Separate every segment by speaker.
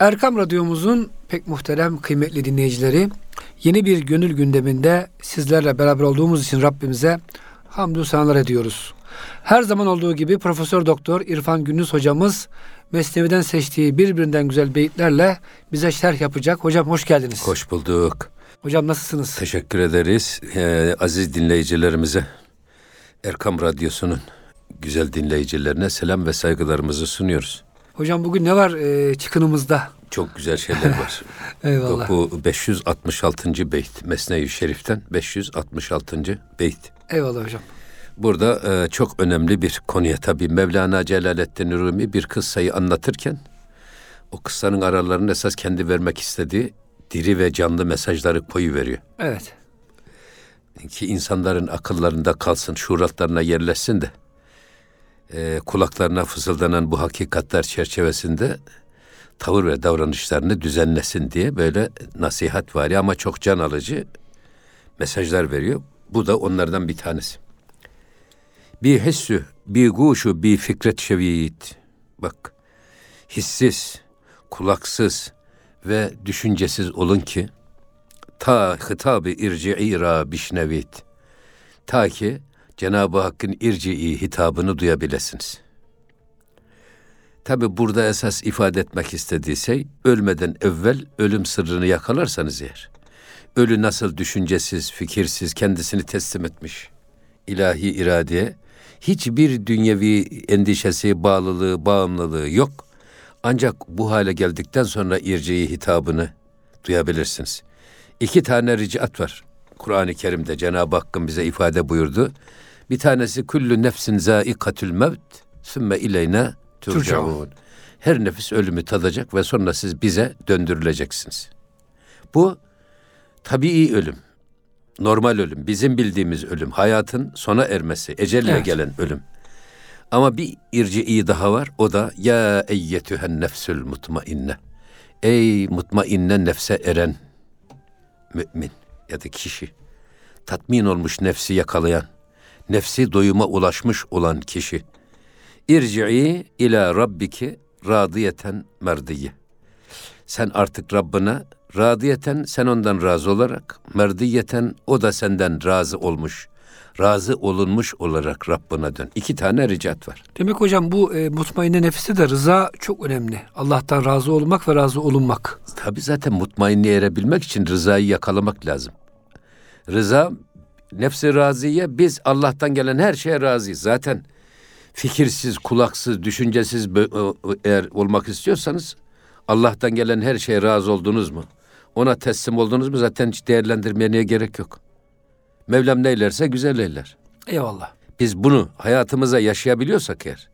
Speaker 1: Erkam Radyomuzun pek muhterem kıymetli dinleyicileri yeni bir gönül gündeminde sizlerle beraber olduğumuz için Rabbimize hamdü sanalar ediyoruz. Her zaman olduğu gibi Profesör Doktor İrfan Gündüz hocamız Mesnevi'den seçtiği birbirinden güzel beyitlerle bize şerh yapacak. Hocam hoş geldiniz.
Speaker 2: Hoş bulduk.
Speaker 1: Hocam nasılsınız?
Speaker 2: Teşekkür ederiz. Ee, aziz dinleyicilerimize Erkam Radyosu'nun güzel dinleyicilerine selam ve saygılarımızı sunuyoruz.
Speaker 1: Hocam bugün ne var e, çıkınımızda?
Speaker 2: Çok güzel şeyler var.
Speaker 1: Eyvallah.
Speaker 2: Bu 566. beyt Mesnevi Şerif'ten 566. beyt.
Speaker 1: Eyvallah hocam.
Speaker 2: Burada e, çok önemli bir konuya tabi Mevlana Celaleddin Rumi bir kıssayı anlatırken o kıssanın aralarını esas kendi vermek istediği diri ve canlı mesajları koyu veriyor.
Speaker 1: Evet.
Speaker 2: Ki insanların akıllarında kalsın, şuuratlarına yerleşsin de e, kulaklarına fısıldanan bu hakikatler çerçevesinde tavır ve davranışlarını düzenlesin diye böyle nasihat var ama çok can alıcı mesajlar veriyor. Bu da onlardan bir tanesi. Bir hissü, bir guşu, bir fikret şevit. Bak, hissiz, kulaksız ve düşüncesiz olun ki ta hitabı irci'ira bişnevit. Ta ki Cenab-ı Hakk'ın irci'i hitabını duyabilirsiniz. Tabi burada esas ifade etmek istediği şey ölmeden evvel ölüm sırrını yakalarsanız eğer. Ölü nasıl düşüncesiz, fikirsiz kendisini teslim etmiş ilahi iradeye hiçbir dünyevi endişesi, bağlılığı, bağımlılığı yok. Ancak bu hale geldikten sonra irciyi hitabını duyabilirsiniz. İki tane ricat var. Kur'an-ı Kerim'de Cenab-ı Hakk'ın bize ifade buyurdu. Bir tanesi kullu nefsin zaikatül mevt sümme ileyne turcaun. Her nefis ölümü tadacak ve sonra siz bize döndürüleceksiniz. Bu tabii ölüm. Normal ölüm, bizim bildiğimiz ölüm, hayatın sona ermesi, ecelle
Speaker 1: Evet.
Speaker 2: gelen ölüm. Ama bir irci'i daha var. O da ya eyyetühen nefsül mutmainne. Ey mutmainne nefse eren mümin ya da kişi. Tatmin olmuş nefsi yakalayan, nefsi doyuma ulaşmış olan kişi. İrci'i ila rabbiki radiyeten merdiye. Sen artık Rabbine radiyeten sen ondan razı olarak, merdiyeten o da senden razı olmuş, razı olunmuş olarak Rabbine dön. İki tane ricat var.
Speaker 1: Demek hocam bu e, mutmainne nefiste de rıza çok önemli. Allah'tan razı olmak ve razı olunmak.
Speaker 2: Tabi zaten mutmainliğe erebilmek için rızayı yakalamak lazım. Rıza, nefsi raziye biz Allah'tan gelen her şeye razıyız. Zaten fikirsiz, kulaksız, düşüncesiz eğer olmak istiyorsanız Allah'tan gelen her şeye razı oldunuz mu? Ona teslim oldunuz mu zaten hiç değerlendirmeye gerek yok. Mevlam neylerse güzel eyler.
Speaker 1: Eyvallah.
Speaker 2: Biz bunu hayatımıza yaşayabiliyorsak eğer,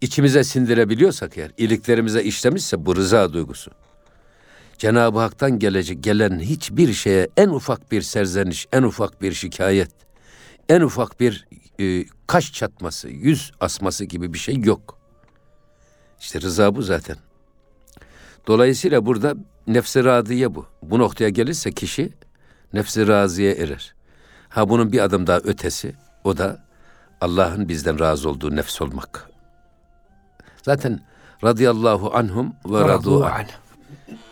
Speaker 2: içimize sindirebiliyorsak eğer, iliklerimize işlemişse bu rıza duygusu. Cenab-ı Hak'tan gelecek gelen hiçbir şeye en ufak bir serzeniş, en ufak bir şikayet, en ufak bir e, kaş çatması, yüz asması gibi bir şey yok. İşte rıza bu zaten. Dolayısıyla burada nefsi radiye bu. Bu noktaya gelirse kişi nefsi raziye erer. Ha bunun bir adım daha ötesi o da Allah'ın bizden razı olduğu nefs olmak. Zaten radıyallahu anhum ve radu an.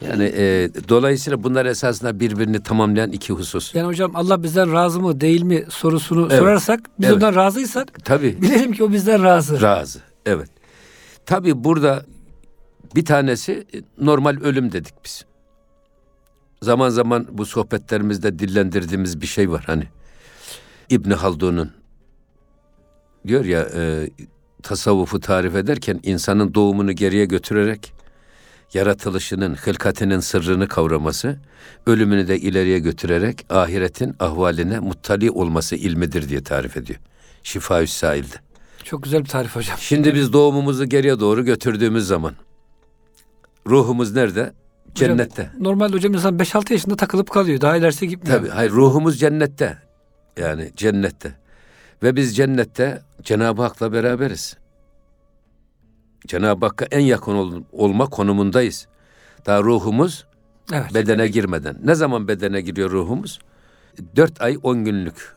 Speaker 1: An.
Speaker 2: Yani e, dolayısıyla bunlar esasında birbirini tamamlayan iki husus.
Speaker 1: Yani hocam Allah bizden razı mı değil mi sorusunu
Speaker 2: Evet.
Speaker 1: sorarsak biz
Speaker 2: Evet.
Speaker 1: ondan razıysak
Speaker 2: Tabii
Speaker 1: bilelim ki o bizden razı.
Speaker 2: razı. Evet. Tabii burada bir tanesi e, normal ölüm dedik biz. Zaman zaman bu sohbetlerimizde dillendirdiğimiz bir şey var hani. İbni Haldun'un diyor ya e, tasavvufu tarif ederken insanın doğumunu geriye götürerek yaratılışının, hılkatinin sırrını kavraması, ölümünü de ileriye götürerek ahiretin ahvaline muttali olması ilmidir diye tarif ediyor. Şifa Sail'de.
Speaker 1: Çok güzel bir tarif hocam.
Speaker 2: Şimdi biz doğumumuzu geriye doğru götürdüğümüz zaman ruhumuz nerede? Cennette.
Speaker 1: Normalde hocam insan 5-6 yaşında takılıp kalıyor. Daha ilerisi gitmiyor.
Speaker 2: Tabii hayır ruhumuz cennette. Yani cennette. Ve biz cennette Cenab-ı Hak'la beraberiz. Cenab-ı Hakk'a en yakın ol- olma konumundayız. Daha ruhumuz
Speaker 1: Evet.
Speaker 2: bedene girmeden. Ne zaman bedene giriyor ruhumuz? Dört ay on günlük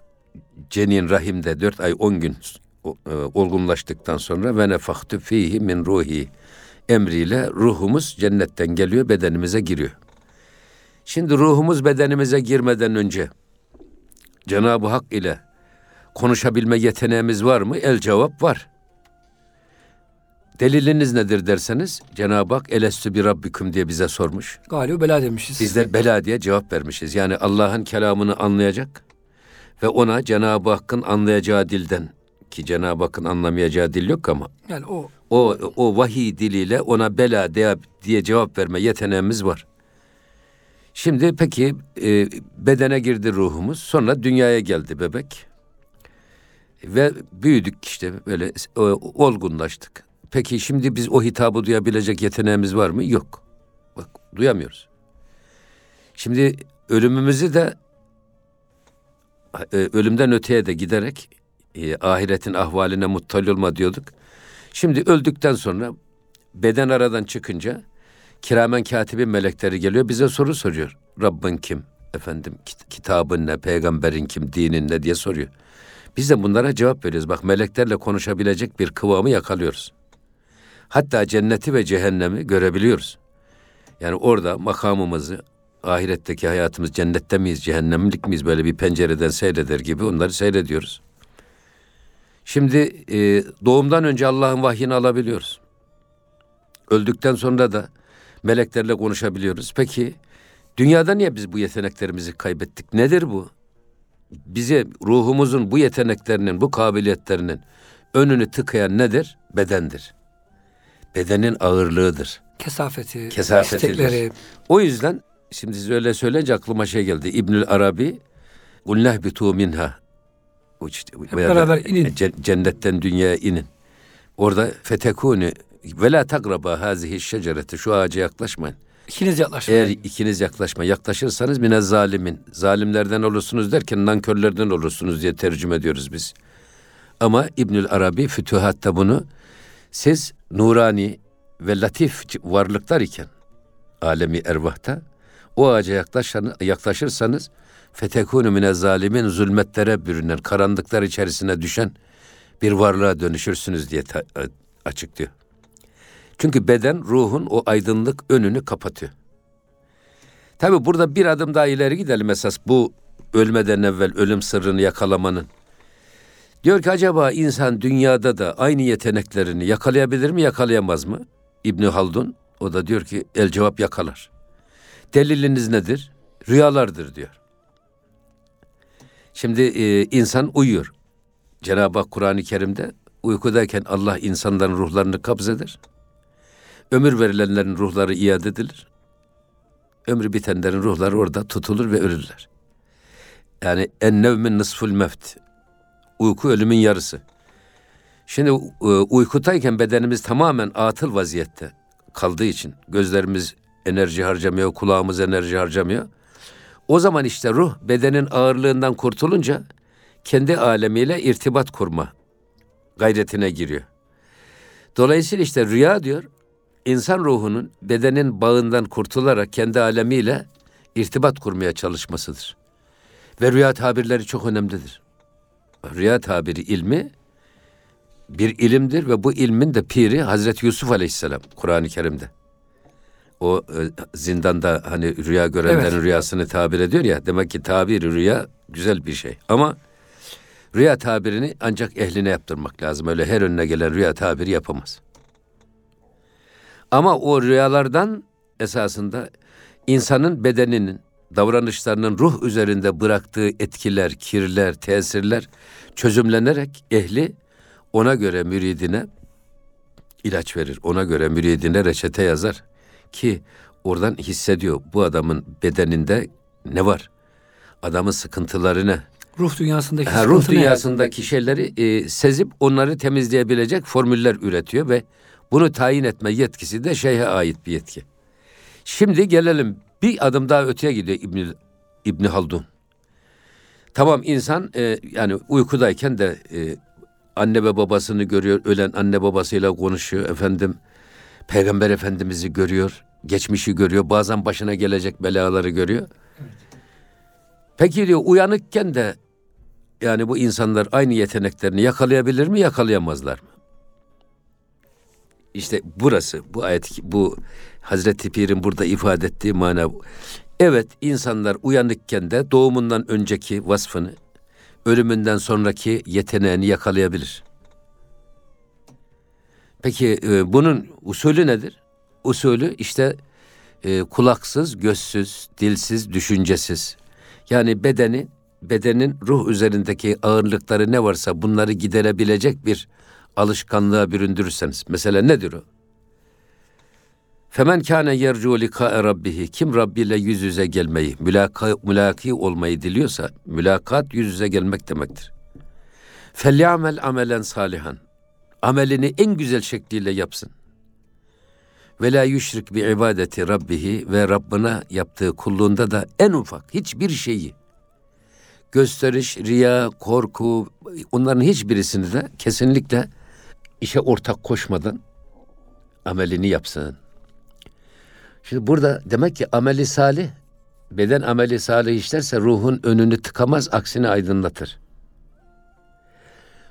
Speaker 2: cenin rahimde dört ay on gün e, olgunlaştıktan sonra ve nefahtü fihi min ruhi emriyle ruhumuz cennetten geliyor, bedenimize giriyor. Şimdi ruhumuz bedenimize girmeden önce Cenab-ı Hak ile konuşabilme yeteneğimiz var mı? El cevap var. Deliliniz nedir derseniz Cenab-ı Hak elestü bir rabbiküm diye bize sormuş.
Speaker 1: Galiba bela demişiz.
Speaker 2: Biz de bela diye cevap vermişiz. Yani Allah'ın kelamını anlayacak ve ona Cenab-ı Hakk'ın anlayacağı dilden ki Cenab-ı Hakk'ın anlamayacağı dil yok ama
Speaker 1: Yani o
Speaker 2: o o vahiy diliyle ona bela diye, diye cevap verme yeteneğimiz var. Şimdi peki e, bedene girdi ruhumuz. Sonra dünyaya geldi bebek. Ve büyüdük işte böyle o, olgunlaştık. Peki şimdi biz o hitabı duyabilecek yeteneğimiz var mı? Yok. Bak duyamıyoruz. Şimdi ölümümüzü de e, ölümden öteye de giderek e, ahiretin ahvaline muttali olma diyorduk. Şimdi öldükten sonra beden aradan çıkınca kiramen katibin melekleri geliyor bize soru soruyor. Rabbin kim? Efendim kit- kitabın ne? Peygamberin kim? Dinin ne diye soruyor. Biz de bunlara cevap veriyoruz. Bak meleklerle konuşabilecek bir kıvamı yakalıyoruz. Hatta cenneti ve cehennemi görebiliyoruz. Yani orada makamımızı, ahiretteki hayatımız cennette miyiz, cehennemlik miyiz böyle bir pencereden seyreder gibi onları seyrediyoruz. Şimdi e, doğumdan önce Allah'ın vahyini alabiliyoruz. Öldükten sonra da meleklerle konuşabiliyoruz. Peki dünyada niye biz bu yeteneklerimizi kaybettik? Nedir bu? Bize ruhumuzun bu yeteneklerinin, bu kabiliyetlerinin önünü tıkayan nedir? Bedendir. Bedenin ağırlığıdır.
Speaker 1: kesafeti,
Speaker 2: Kesafetidir.
Speaker 1: istekleri.
Speaker 2: O yüzden şimdi siz öyle söyleyince aklıma şey geldi. İbnül Arabi Kulleh bitu minha. O işte, da
Speaker 1: beraber inin.
Speaker 2: ce- Cennetten dünyaya inin. Orada fetekuni ve la tagraba hazihi şecereti şu ağaca yaklaşmayın.
Speaker 1: İkiniz yaklaşmayın.
Speaker 2: Eğer ikiniz yaklaşma yaklaşırsanız mine zalimin. Zalimlerden olursunuz derken nankörlerden olursunuz diye tercüme ediyoruz biz. Ama İbnül Arabi fütühatta bunu siz nurani ve latif varlıklar iken alemi ervahta o ağaca yaklaşırsanız fetekunu mine zalimin zulmetlere bürünen, karanlıklar içerisine düşen bir varlığa dönüşürsünüz diye ta- açıklıyor. Çünkü beden ruhun o aydınlık önünü kapatıyor. Tabi burada bir adım daha ileri gidelim esas bu ölmeden evvel ölüm sırrını yakalamanın. Diyor ki acaba insan dünyada da aynı yeteneklerini yakalayabilir mi yakalayamaz mı? İbni Haldun o da diyor ki el cevap yakalar. Deliliniz nedir? Rüyalardır diyor. Şimdi e, insan uyuyor. Cenab-ı Hak Kur'an-ı Kerim'de uykudayken Allah insanların ruhlarını kabzeder. Ömür verilenlerin ruhları iade edilir. Ömrü bitenlerin ruhları orada tutulur ve ölürler. Yani en nevmin nısful mevt. Uyku ölümün yarısı. Şimdi e, uykudayken bedenimiz tamamen atıl vaziyette kaldığı için gözlerimiz enerji harcamıyor, kulağımız enerji harcamıyor. O zaman işte ruh bedenin ağırlığından kurtulunca kendi alemiyle irtibat kurma gayretine giriyor. Dolayısıyla işte rüya diyor insan ruhunun bedenin bağından kurtularak kendi alemiyle irtibat kurmaya çalışmasıdır. Ve rüya tabirleri çok önemlidir. Rüya tabiri ilmi bir ilimdir ve bu ilmin de piri Hazreti Yusuf Aleyhisselam Kur'an-ı Kerim'de. O e, zindanda hani rüya görenlerin
Speaker 1: Evet.
Speaker 2: rüyasını tabir ediyor ya. Demek ki tabir rüya güzel bir şey. Ama rüya tabirini ancak ehline yaptırmak lazım. Öyle her önüne gelen rüya tabiri yapamaz. Ama o rüyalardan esasında insanın bedeninin, davranışlarının ruh üzerinde bıraktığı etkiler, kirler, tesirler çözümlenerek ehli ona göre müridine ilaç verir. Ona göre müridine reçete yazar ki oradan hissediyor bu adamın bedeninde ne var? Adamın sıkıntıları ne?
Speaker 1: Ruh dünyasındaki
Speaker 2: Ha, ruh dünyasındaki şeyleri e, sezip onları temizleyebilecek formüller üretiyor ve bunu tayin etme yetkisi de şeyhe ait bir yetki. Şimdi gelelim bir adım daha öteye gidiyor İbni, İbni Haldun. Tamam insan e, yani uykudayken de e, anne ve babasını görüyor, ölen anne babasıyla konuşuyor efendim. Peygamber Efendimiz'i görüyor, geçmişi görüyor, bazen başına gelecek belaları görüyor. Peki diyor uyanıkken de yani bu insanlar aynı yeteneklerini yakalayabilir mi, yakalayamazlar mı? İşte burası bu ayet bu Hazreti Pir'in burada ifade ettiği mana. Evet insanlar uyanıkken de doğumundan önceki vasfını ölümünden sonraki yeteneğini yakalayabilir. Peki e, bunun usulü nedir? Usulü işte e, kulaksız, gözsüz, dilsiz, düşüncesiz. Yani bedeni, bedenin ruh üzerindeki ağırlıkları ne varsa bunları giderebilecek bir alışkanlığa büründürürseniz. Mesela nedir o? Femen kâne yercu likâe rabbihi. Kim Rabbi ile yüz yüze gelmeyi, mülaka, mülaki olmayı diliyorsa, mülakat yüz yüze gelmek demektir. Felyamel amelen salihan. Amelini en güzel şekliyle yapsın. Ve la yüşrik bi ibadeti rabbihi ve Rabbına yaptığı kulluğunda da en ufak hiçbir şeyi gösteriş, riya, korku onların hiçbirisini de kesinlikle işe ortak koşmadan amelini yapsın. Şimdi burada demek ki ameli salih, beden ameli salih işlerse ruhun önünü tıkamaz, aksine aydınlatır.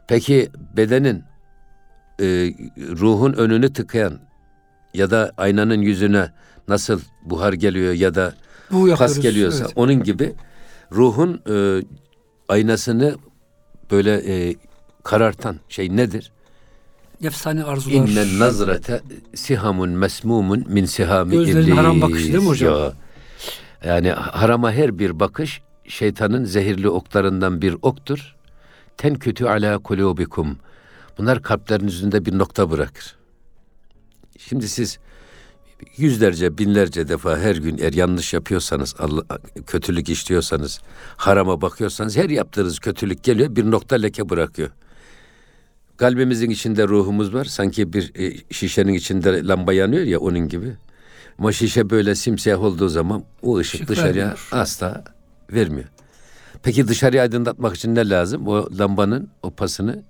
Speaker 2: Peki bedenin e, ruhun önünü tıkayan ya da aynanın yüzüne nasıl buhar geliyor ya da
Speaker 1: Bu
Speaker 2: pas geliyorsa
Speaker 1: evet.
Speaker 2: onun gibi ruhun e, aynasını böyle e, karartan şey nedir?
Speaker 1: Nefsani arzular.
Speaker 2: İnnen nazrete sihamun mesmumun min sihami
Speaker 1: Gözlerin
Speaker 2: iblis.
Speaker 1: haram bakışı değil mi hocam?
Speaker 2: Ya. Yani harama her bir bakış şeytanın zehirli oklarından bir oktur. Ten kötü ala kulubikum. Bunlar kalplerinizde bir nokta bırakır. Şimdi siz yüzlerce, binlerce defa her gün eğer yanlış yapıyorsanız, Allah, kötülük işliyorsanız, harama bakıyorsanız her yaptığınız kötülük geliyor bir nokta leke bırakıyor. Kalbimizin içinde ruhumuz var. Sanki bir e, şişenin içinde lamba yanıyor ya onun gibi. Ama şişe böyle simsiyah olduğu zaman o ışık
Speaker 1: Işık
Speaker 2: dışarıya
Speaker 1: vermiyor.
Speaker 2: asla vermiyor. Peki dışarıyı aydınlatmak için ne lazım? O lambanın o pasını,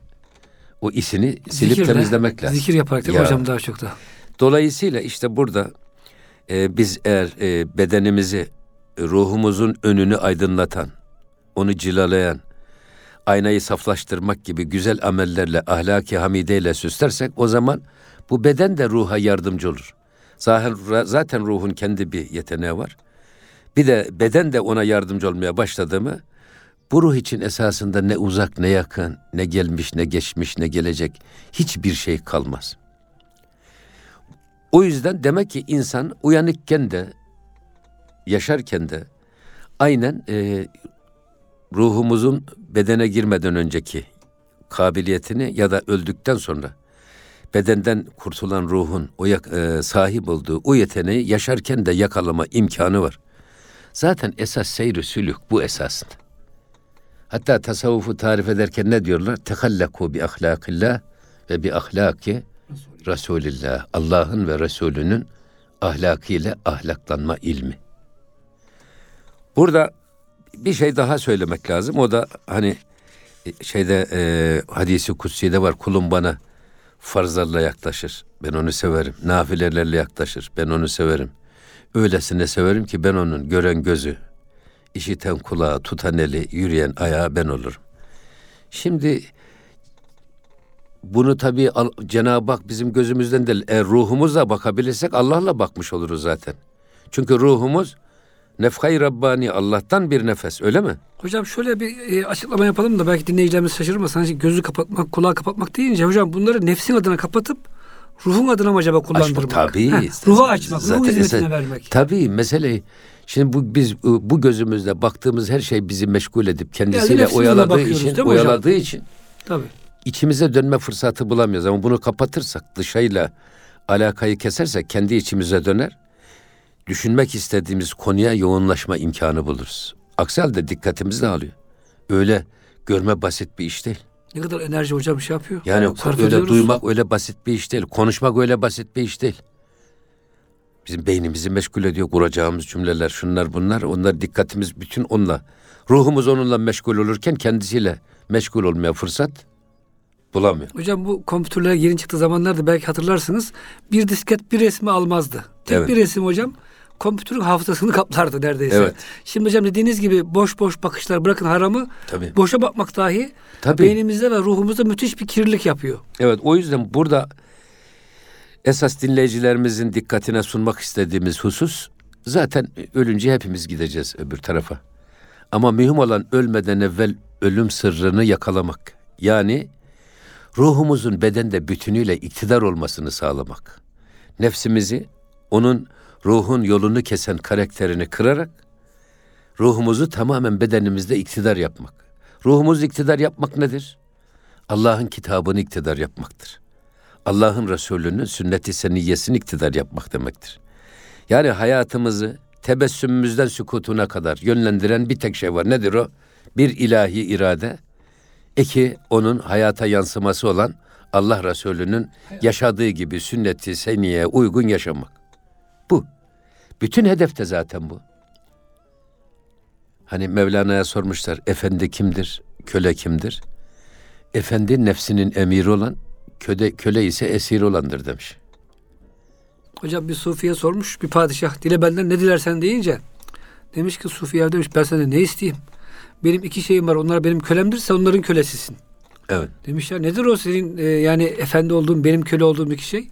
Speaker 2: o isini silip
Speaker 1: Zikirle,
Speaker 2: temizlemek lazım.
Speaker 1: Zikir yaparak değil
Speaker 2: Ya.
Speaker 1: hocam daha çok da.
Speaker 2: Dolayısıyla işte burada e, biz eğer e, bedenimizi, ruhumuzun önünü aydınlatan, onu cilalayan, aynayı saflaştırmak gibi güzel amellerle, ahlaki hamideyle süslersek o zaman bu beden de ruha yardımcı olur. Zaten, zaten ruhun kendi bir yeteneği var. Bir de beden de ona yardımcı olmaya başladı mı bu ruh için esasında ne uzak ne yakın, ne gelmiş ne geçmiş ne gelecek hiçbir şey kalmaz. O yüzden demek ki insan uyanıkken de yaşarken de aynen e, ruhumuzun bedene girmeden önceki kabiliyetini ya da öldükten sonra bedenden kurtulan ruhun o e, sahip olduğu o yeteneği yaşarken de yakalama imkanı var. Zaten esas seyri sülük bu esasında. Hatta tasavvufu tarif ederken ne diyorlar? Tehallaku bi ahlakillah ve bi ahlaki Resulillah. Allah'ın ve Resulünün ahlakıyla ahlaklanma ilmi. Burada bir şey daha söylemek lazım. O da hani e, şeyde e, hadisi kutsi'de var. Kulum bana farzlarla yaklaşır. Ben onu severim. Nafilelerle yaklaşır. Ben onu severim. Öylesine severim ki ben onun gören gözü, işiten kulağı, tutan eli, yürüyen ayağı ben olurum. Şimdi bunu tabii Cenab-ı Hak bizim gözümüzden değil, eğer ruhumuzla bakabilirsek Allah'la bakmış oluruz zaten. Çünkü ruhumuz nefhay Rabbani Allah'tan bir nefes öyle mi?
Speaker 1: Hocam şöyle bir e, açıklama yapalım da belki dinleyicilerimiz şaşırmasın. Hani gözü kapatmak, kulağı kapatmak deyince hocam bunları nefsin adına kapatıp ruhun adına mı acaba kullandırmak?
Speaker 2: tabii.
Speaker 1: Heh, ruhu açmak,
Speaker 2: Zaten
Speaker 1: hizmetine
Speaker 2: esas-
Speaker 1: vermek.
Speaker 2: Tabii mesele şimdi bu biz bu gözümüzle baktığımız her şey bizi meşgul edip kendisiyle
Speaker 1: nefsimize
Speaker 2: oyaladığı için
Speaker 1: mi hocam?
Speaker 2: oyaladığı için
Speaker 1: Tabii.
Speaker 2: içimize dönme fırsatı bulamıyoruz ama bunu kapatırsak dışarıyla alakayı kesersek kendi içimize döner. Düşünmek istediğimiz konuya yoğunlaşma imkanı buluruz. Aksi halde dikkatimizi dağılıyor. Öyle görme basit bir iş değil.
Speaker 1: Ne kadar enerji hocam şey yapıyor.
Speaker 2: Yani
Speaker 1: Sarf
Speaker 2: öyle
Speaker 1: ediyoruz.
Speaker 2: duymak öyle basit bir iş değil. Konuşmak öyle basit bir iş değil. Bizim beynimizi meşgul ediyor kuracağımız cümleler, şunlar bunlar. Onlar dikkatimiz bütün onunla. Ruhumuz onunla meşgul olurken kendisiyle meşgul olmaya fırsat bulamıyor.
Speaker 1: Hocam bu kompütürler yeni çıktığı zamanlarda belki hatırlarsınız. Bir disket bir resmi almazdı. Tek
Speaker 2: Evet.
Speaker 1: bir resim hocam kompütürün hafızasını kaplardı neredeyse.
Speaker 2: Evet.
Speaker 1: Şimdi hocam dediğiniz gibi boş boş bakışlar bırakın haramı
Speaker 2: Tabii.
Speaker 1: boşa bakmak dahi
Speaker 2: Tabii.
Speaker 1: beynimizde ve ruhumuzda müthiş bir kirlilik yapıyor.
Speaker 2: Evet o yüzden burada Esas dinleyicilerimizin dikkatine sunmak istediğimiz husus zaten ölünce hepimiz gideceğiz öbür tarafa. Ama mühim olan ölmeden evvel ölüm sırrını yakalamak. Yani ruhumuzun bedende bütünüyle iktidar olmasını sağlamak. Nefsimizi onun ruhun yolunu kesen karakterini kırarak ruhumuzu tamamen bedenimizde iktidar yapmak. Ruhumuz iktidar yapmak nedir? Allah'ın kitabını iktidar yapmaktır. Allah'ın Resulü'nün sünnet-i seniyyesini iktidar yapmak demektir. Yani hayatımızı tebessümümüzden sükutuna kadar yönlendiren bir tek şey var. Nedir o? Bir ilahi irade, iki onun hayata yansıması olan Allah Resulü'nün yaşadığı gibi sünnet-i seniyeye uygun yaşamak. Bu. Bütün hedef de zaten bu. Hani Mevlana'ya sormuşlar, efendi kimdir, köle kimdir? Efendi nefsinin emiri olan, köle, köle ise esir olandır demiş.
Speaker 1: Hocam bir sufiye sormuş bir padişah dile benden ne dilersen deyince demiş ki sufiye demiş ben senden ne isteyeyim? Benim iki şeyim var onlar benim kölemdir sen onların kölesisin.
Speaker 2: Evet.
Speaker 1: Demiş ya nedir o senin e, yani efendi olduğun benim köle olduğum iki şey?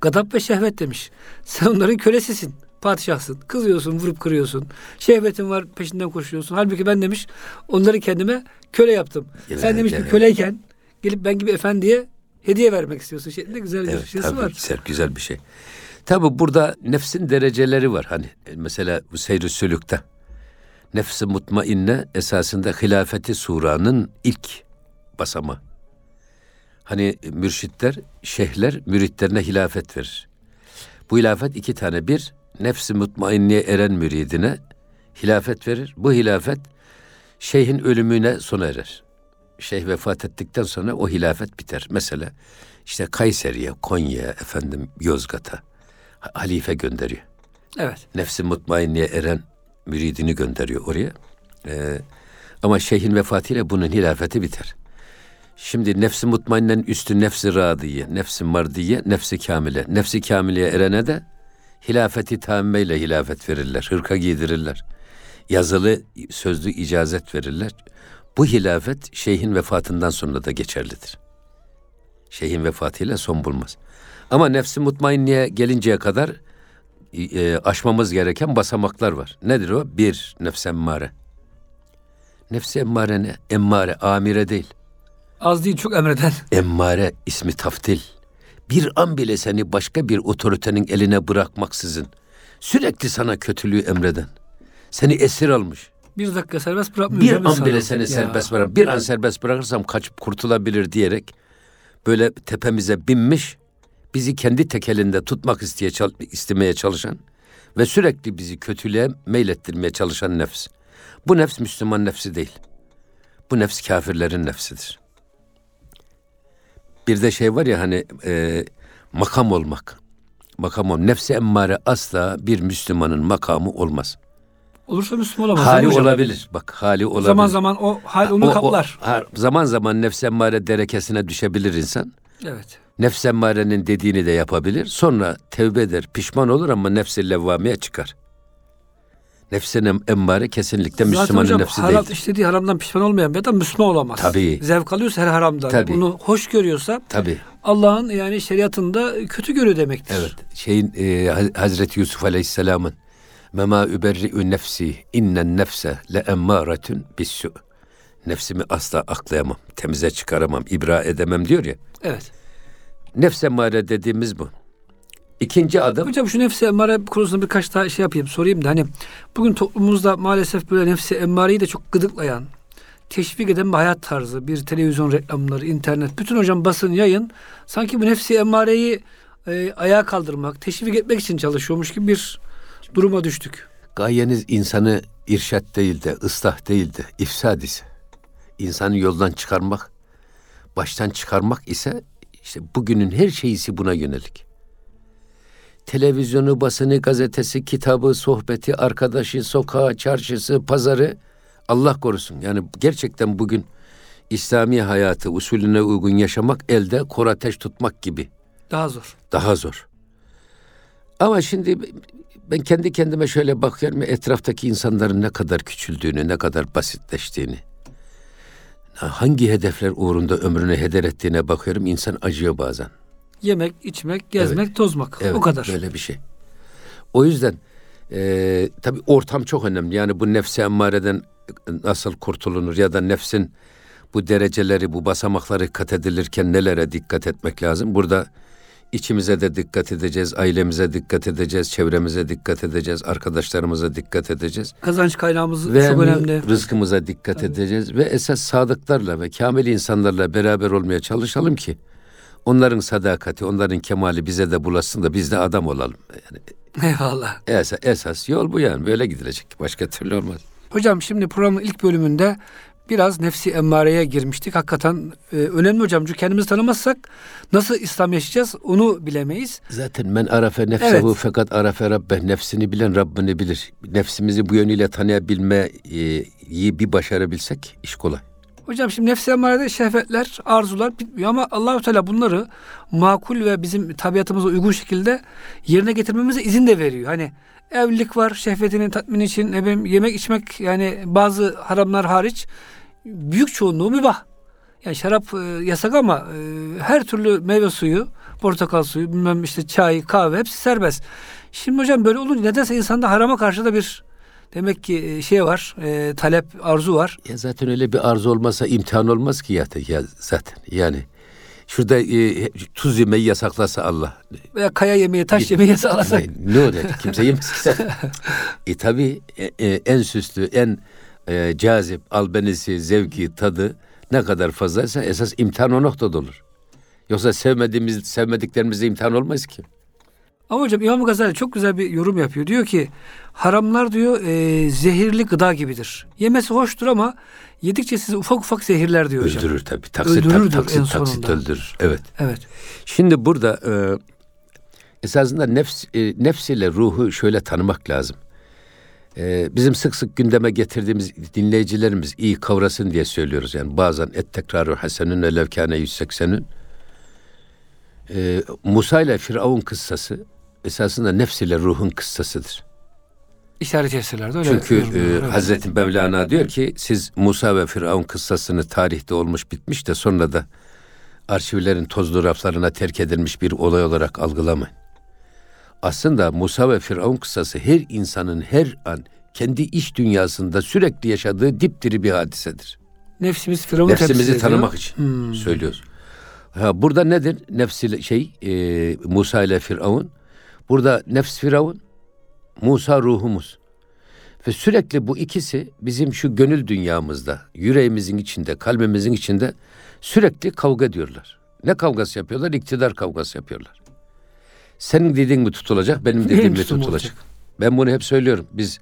Speaker 1: Gadap ve şehvet demiş. Sen onların kölesisin. Padişahsın. Kızıyorsun, vurup kırıyorsun. Şehvetin var, peşinden koşuyorsun. Halbuki ben demiş onları kendime köle yaptım.
Speaker 2: Evet,
Speaker 1: Sen demiş bir
Speaker 2: evet.
Speaker 1: köleyken gelip ben gibi efendiye hediye vermek istiyorsun. Şeklinde güzel bir
Speaker 2: Evet,
Speaker 1: şeysi
Speaker 2: tabii
Speaker 1: var.
Speaker 2: güzel, güzel bir şey. Tabi burada nefsin dereceleri var. Hani e, mesela bu seyr-i sülükte. Nefsi mutmainne esasında hilafeti suranın ilk basamağı. Hani mürşitler, şeyhler müritlerine hilafet verir. Bu hilafet iki tane. Bir, nefsi mutmainneye eren müridine hilafet verir. Bu hilafet şeyhin ölümüne sona erer. Şeyh vefat ettikten sonra o hilafet biter. Mesela işte Kayseri'ye, Konya'ya, efendim Yozgat'a ha- halife gönderiyor.
Speaker 1: Evet.
Speaker 2: Nefsi mutmainneye eren müridini gönderiyor oraya. Ee, ama şeyhin vefatıyla bunun hilafeti biter. Şimdi nefsi mutmainnenin üstü nefsi radiye, nefsi mardiye, nefsi kamile. Nefsi kamileye erene de hilafeti tammeyle hilafet verirler, hırka giydirirler. Yazılı, sözlü icazet verirler. Bu hilafet şeyhin vefatından sonra da geçerlidir. Şeyhin vefatıyla son bulmaz. Ama nefsi mutmainneye gelinceye kadar e, aşmamız gereken basamaklar var. Nedir o? Bir, nefs emmare. Nefsi emmare ne? Emmare, amire değil.
Speaker 1: Az değil çok emreden.
Speaker 2: Emmare ismi taftil. Bir an bile seni başka bir otoritenin eline bırakmaksızın sürekli sana kötülüğü emreden. Seni esir almış.
Speaker 1: Bir dakika serbest bırakmıyor.
Speaker 2: Bir an bile seni
Speaker 1: Ya.
Speaker 2: serbest bırak. Bir an serbest bırakırsam kaçıp kurtulabilir diyerek böyle tepemize binmiş, bizi kendi tekelinde tutmak isteye istemeye çalışan ve sürekli bizi kötülüğe meylettirmeye çalışan nefs. Bu nefs Müslüman nefsi değil. Bu nefs kafirlerin nefsidir. Bir de şey var ya hani e, makam olmak. Makam ol. Nefsi emmare asla bir Müslümanın makamı olmaz.
Speaker 1: Olursa Müslüman olamaz.
Speaker 2: Hali
Speaker 1: hocam?
Speaker 2: olabilir. Bak hali olabilir.
Speaker 1: Zaman zaman o hal onu
Speaker 2: O- o-
Speaker 1: kaplar.
Speaker 2: ha, zaman zaman nefs emmare derekesine düşebilir insan.
Speaker 1: Evet.
Speaker 2: Nefs emmarenin dediğini de yapabilir. Sonra tevbe eder, pişman olur ama nefs-i levvameye çıkar. Nefsin em- emmare kesinlikle
Speaker 1: Zaten
Speaker 2: Müslümanın
Speaker 1: hocam
Speaker 2: nefsi
Speaker 1: haram,
Speaker 2: değil.
Speaker 1: işlediği haramdan pişman olmayan bir adam Müslüman olamaz.
Speaker 2: Tabii.
Speaker 1: Zevk alıyorsa her haramdan.
Speaker 2: Tabii.
Speaker 1: Bunu hoş görüyorsa
Speaker 2: Tabii.
Speaker 1: Allah'ın yani şeriatında kötü görüyor demektir.
Speaker 2: Evet. Şeyin e, Ha- Hazreti Yusuf Aleyhisselam'ın Mema überri'ü nefsi innen nefse le emmâretün bissu. Nefsimi asla aklayamam, temize çıkaramam, ibra edemem diyor ya.
Speaker 1: Evet.
Speaker 2: Nefs emmare dediğimiz bu. İkinci adım
Speaker 1: Hocam şu nefsi emmare konusunda birkaç daha şey yapayım, sorayım da hani bugün toplumumuzda maalesef böyle nefsi emmareyi de çok gıdıklayan, teşvik eden bir hayat tarzı, bir televizyon reklamları, internet, bütün hocam basın, yayın sanki bu nefsi emmareyi e, ayağa kaldırmak, teşvik etmek için çalışıyormuş gibi bir duruma düştük.
Speaker 2: Gayeniz insanı irşat değil de, ıslah değil de, ifsad ise, insanı yoldan çıkarmak, baştan çıkarmak ise, işte bugünün her şeysi buna yönelik. Televizyonu, basını, gazetesi, kitabı, sohbeti, arkadaşı, sokağı, çarşısı, pazarı, Allah korusun. Yani gerçekten bugün İslami hayatı usulüne uygun yaşamak elde kor ateş tutmak gibi
Speaker 1: Daha zor.
Speaker 2: daha zor. Ama şimdi ben kendi kendime şöyle bakıyorum etraftaki insanların ne kadar küçüldüğünü, ne kadar basitleştiğini. Hangi hedefler uğrunda ömrünü heder ettiğine bakıyorum insan acıyor bazen.
Speaker 1: Yemek, içmek, gezmek, tozmak.
Speaker 2: Evet,
Speaker 1: o kadar.
Speaker 2: Böyle bir şey. O yüzden e, tabii ortam çok önemli. Yani bu nefsi emmareden nasıl kurtulunur ya da nefsin bu dereceleri, bu basamakları kat edilirken nelere dikkat etmek lazım? Burada içimize de dikkat edeceğiz, ailemize dikkat edeceğiz, çevremize dikkat edeceğiz, arkadaşlarımıza dikkat edeceğiz.
Speaker 1: Kazanç kaynağımız
Speaker 2: Ve
Speaker 1: çok önemli.
Speaker 2: rızkımıza dikkat edeceğiz ve esas sadıklarla ve kamil insanlarla beraber olmaya çalışalım ki onların sadakati, onların kemali bize de bulasın da biz de adam olalım. Yani
Speaker 1: Eyvallah.
Speaker 2: esas, esas yol bu yani böyle gidilecek. Başka türlü olmaz.
Speaker 1: Hocam şimdi programın ilk bölümünde biraz nefsi emmareye girmiştik. Hakikaten e, önemli hocam. Çünkü kendimizi tanımazsak nasıl İslam yaşayacağız onu bilemeyiz.
Speaker 2: Zaten men arafe nefsehu
Speaker 1: Evet.
Speaker 2: fakat arafe rabbe nefsini bilen Rabbini bilir. Nefsimizi bu yönüyle tanıyabilmeyi bir başarabilsek iş kolay.
Speaker 1: Hocam şimdi nefsi emmarede şehvetler, arzular bitmiyor ama Allahu Teala bunları makul ve bizim tabiatımıza uygun şekilde yerine getirmemize izin de veriyor. Hani evlilik var şehvetinin tatmini için bileyim yemek içmek yani bazı haramlar hariç büyük çoğunluğu mübah. Yani şarap e, yasak ama e, her türlü meyve suyu, portakal suyu, bilmem işte çay, kahve hepsi serbest. Şimdi hocam böyle olunca nedense insanda harama karşı da bir demek ki e, şey var, e, talep, arzu var.
Speaker 2: Ya zaten öyle bir arzu olmasa imtihan olmaz ki ya, ya zaten yani. Şurada e, tuz yemeyi yasaklasa Allah.
Speaker 1: Veya kaya yemeği, taş yemeği yasaklasak.
Speaker 2: Ne, ne olacak? Kimse yemez ki zaten. e tabi en süslü, en e, cazip, albenisi, zevki, tadı ne kadar fazlaysa esas imtihan o noktada olur. Yoksa sevmediğimiz, sevmediklerimizde imtihan olmaz ki.
Speaker 1: Ama hocam İmam Gazali çok güzel bir yorum yapıyor. Diyor ki haramlar diyor e, zehirli gıda gibidir. Yemesi hoştur ama yedikçe sizi ufak ufak zehirler diyor hocam.
Speaker 2: Öldürür tabii. Taksit,
Speaker 1: Öldürür
Speaker 2: tak,
Speaker 1: diyor
Speaker 2: taksit,
Speaker 1: en
Speaker 2: taksit
Speaker 1: sonunda.
Speaker 2: öldürür. Evet.
Speaker 1: Evet.
Speaker 2: Şimdi burada e, esasında nefs, e, nefs ile ruhu şöyle tanımak lazım. E, bizim sık sık gündeme getirdiğimiz dinleyicilerimiz iyi kavrasın diye söylüyoruz. Yani bazen et tekrarı hasenün ve levkâne 180'ün. E, Musa ile Firavun kıssası esasında nefs ile ruhun kıssasıdır.
Speaker 1: İşaret tefsirlerde öyle.
Speaker 2: Çünkü e,
Speaker 1: Evet.
Speaker 2: Hazreti Mevlana diyor ki siz Musa ve Firavun kıssasını tarihte olmuş bitmiş de sonra da arşivlerin tozlu raflarına terk edilmiş bir olay olarak algılamayın. Aslında Musa ve Firavun kıssası her insanın her an kendi iç dünyasında sürekli yaşadığı dipdiri bir hadisedir.
Speaker 1: Nefsimiz Firavun'u temsil
Speaker 2: Nefsimizi
Speaker 1: ediyor.
Speaker 2: tanımak için
Speaker 1: Hmm.
Speaker 2: söylüyoruz. Ha, burada nedir? Nefsi şey e, Musa ile Firavun. Burada nefs Firavun, Musa ruhumuz. Ve sürekli bu ikisi bizim şu gönül dünyamızda, yüreğimizin içinde, kalbimizin içinde sürekli kavga ediyorlar. Ne kavgası yapıyorlar? İktidar kavgası yapıyorlar. Senin dediğin mi tutulacak, benim dediğim
Speaker 1: Benim
Speaker 2: mi tutulacak?
Speaker 1: olacak.
Speaker 2: Ben bunu hep söylüyorum. Biz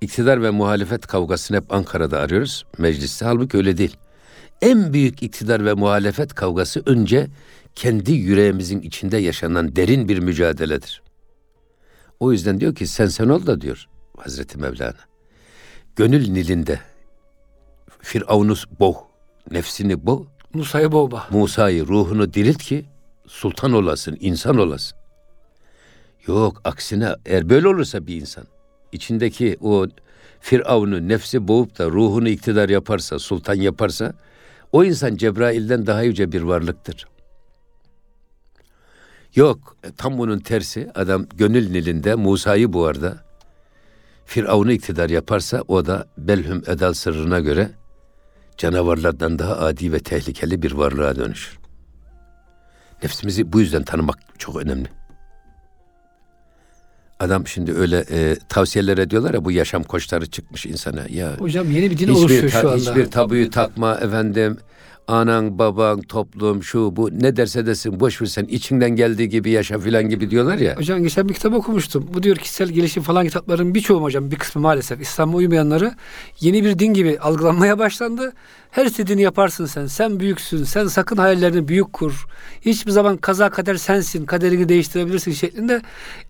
Speaker 2: iktidar ve muhalefet kavgasını hep Ankara'da arıyoruz mecliste. Halbuki öyle değil. En büyük iktidar ve muhalefet kavgası önce kendi yüreğimizin içinde yaşanan derin bir mücadeledir. O yüzden diyor ki sen sen ol da diyor Hazreti Mevlana. Gönül nilinde Firavun'u boğ, nefsini boğ,
Speaker 1: Musa'yı boğma.
Speaker 2: Musa'yı ruhunu dirilt ki sultan olasın, insan olasın. Yok aksine eğer böyle olursa bir insan içindeki o Firavun'u nefsi boğup da ruhunu iktidar yaparsa, sultan yaparsa o insan Cebrail'den daha yüce bir varlıktır. Yok tam bunun tersi adam gönül nilinde Musa'yı boğarda Firavun'u iktidar yaparsa o da Belhüm Edal sırrına göre canavarlardan daha adi ve tehlikeli bir varlığa dönüşür. Nefsimizi bu yüzden tanımak çok önemli. Adam şimdi öyle e, tavsiyeler ediyorlar ya bu yaşam koçları çıkmış insana. Ya
Speaker 1: Hocam yeni bir din oluşuyor şu anda.
Speaker 2: hiçbir tabuyu takma efendim. Anan, baban, toplum, şu bu ne derse desin boş ver sen içinden geldiği gibi yaşa filan gibi diyorlar ya.
Speaker 1: Hocam geçen bir kitap okumuştum. Bu diyor kişisel gelişim falan kitapların birçoğu hocam bir kısmı maalesef İslam'a uymayanları yeni bir din gibi algılanmaya başlandı. Her istediğini yaparsın sen. Sen büyüksün. Sen sakın hayallerini büyük kur. Hiçbir zaman kaza kader sensin. Kaderini değiştirebilirsin şeklinde